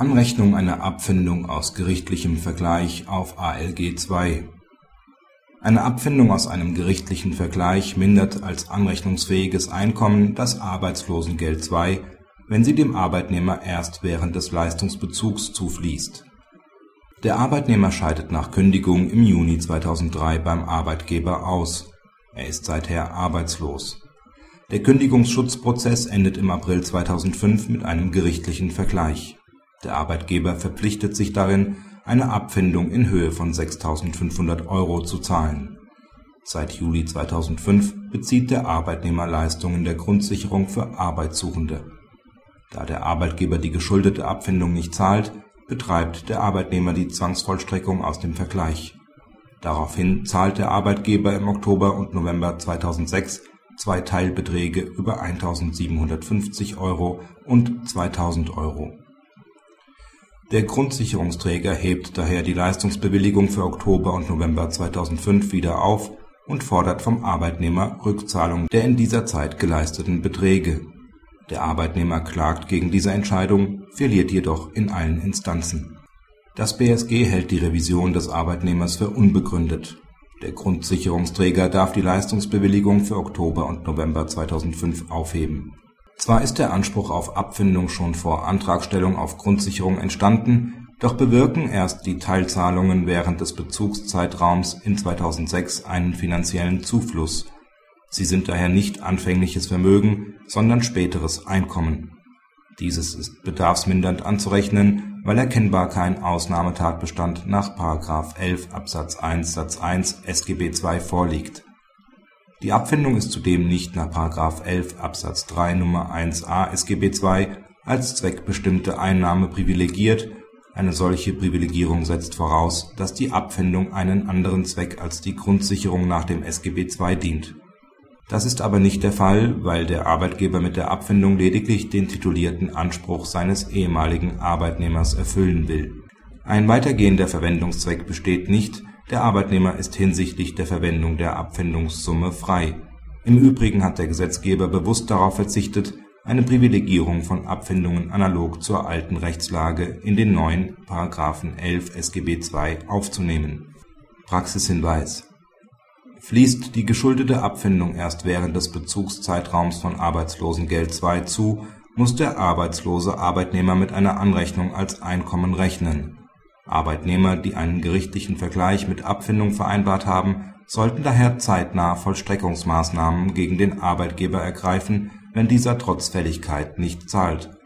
Anrechnung einer Abfindung aus gerichtlichem Vergleich auf ALG II Eine Abfindung aus einem gerichtlichen Vergleich mindert als anrechnungsfähiges Einkommen das Arbeitslosengeld II, wenn sie dem Arbeitnehmer erst während des Leistungsbezugs zufließt. Der Arbeitnehmer scheidet nach Kündigung im Juni 2003 beim Arbeitgeber aus. Er ist seither arbeitslos. Der Kündigungsschutzprozess endet im April 2005 mit einem gerichtlichen Vergleich der Arbeitgeber verpflichtet sich darin, eine Abfindung in Höhe von 6.500 Euro zu zahlen. Seit Juli 2005 bezieht der Arbeitnehmer Leistungen der Grundsicherung für Arbeitssuchende. Da der Arbeitgeber die geschuldete Abfindung nicht zahlt, betreibt der Arbeitnehmer die Zwangsvollstreckung aus dem Vergleich. Daraufhin zahlt der Arbeitgeber im Oktober und November 2006 zwei Teilbeträge über 1.750 Euro und 2.000 Euro der Grundsicherungsträger hebt daher die Leistungsbewilligung für Oktober und November 2005 wieder auf und fordert vom Arbeitnehmer Rückzahlung der in dieser Zeit geleisteten Beträge. Der Arbeitnehmer klagt gegen diese Entscheidung, verliert jedoch in allen Instanzen. Das BSG hält die Revision des Arbeitnehmers für unbegründet. Der Grundsicherungsträger darf die Leistungsbewilligung für Oktober und November 2005 aufheben zwar ist der Anspruch auf Abfindung schon vor Antragstellung auf Grundsicherung entstanden, doch bewirken erst die Teilzahlungen während des Bezugszeitraums in 2006 einen finanziellen Zufluss. Sie sind daher nicht anfängliches Vermögen, sondern späteres Einkommen. Dieses ist bedarfsmindernd anzurechnen, weil erkennbar kein Ausnahmetatbestand nach § 11 Absatz 1 Satz 1 SGB II vorliegt die Abfindung ist zudem nicht nach § 11 Absatz 3 Nr. 1a SGB II als zweckbestimmte Einnahme privilegiert, eine solche Privilegierung setzt voraus, dass die Abfindung einen anderen Zweck als die Grundsicherung nach dem SGB II dient. Das ist aber nicht der Fall, weil der Arbeitgeber mit der Abfindung lediglich den titulierten Anspruch seines ehemaligen Arbeitnehmers erfüllen will. Ein weitergehender Verwendungszweck besteht nicht der Arbeitnehmer ist hinsichtlich der Verwendung der Abfindungssumme frei. Im Übrigen hat der Gesetzgeber bewusst darauf verzichtet, eine Privilegierung von Abfindungen analog zur alten Rechtslage in den neuen § 11 SGB II aufzunehmen. Praxishinweis Fließt die geschuldete Abfindung erst während des Bezugszeitraums von Arbeitslosengeld II zu, muss der arbeitslose Arbeitnehmer mit einer Anrechnung als Einkommen rechnen Arbeitnehmer, die einen gerichtlichen Vergleich mit Abfindung vereinbart haben, sollten daher zeitnah Vollstreckungsmaßnahmen gegen den Arbeitgeber ergreifen, wenn dieser trotz Fälligkeit nicht zahlt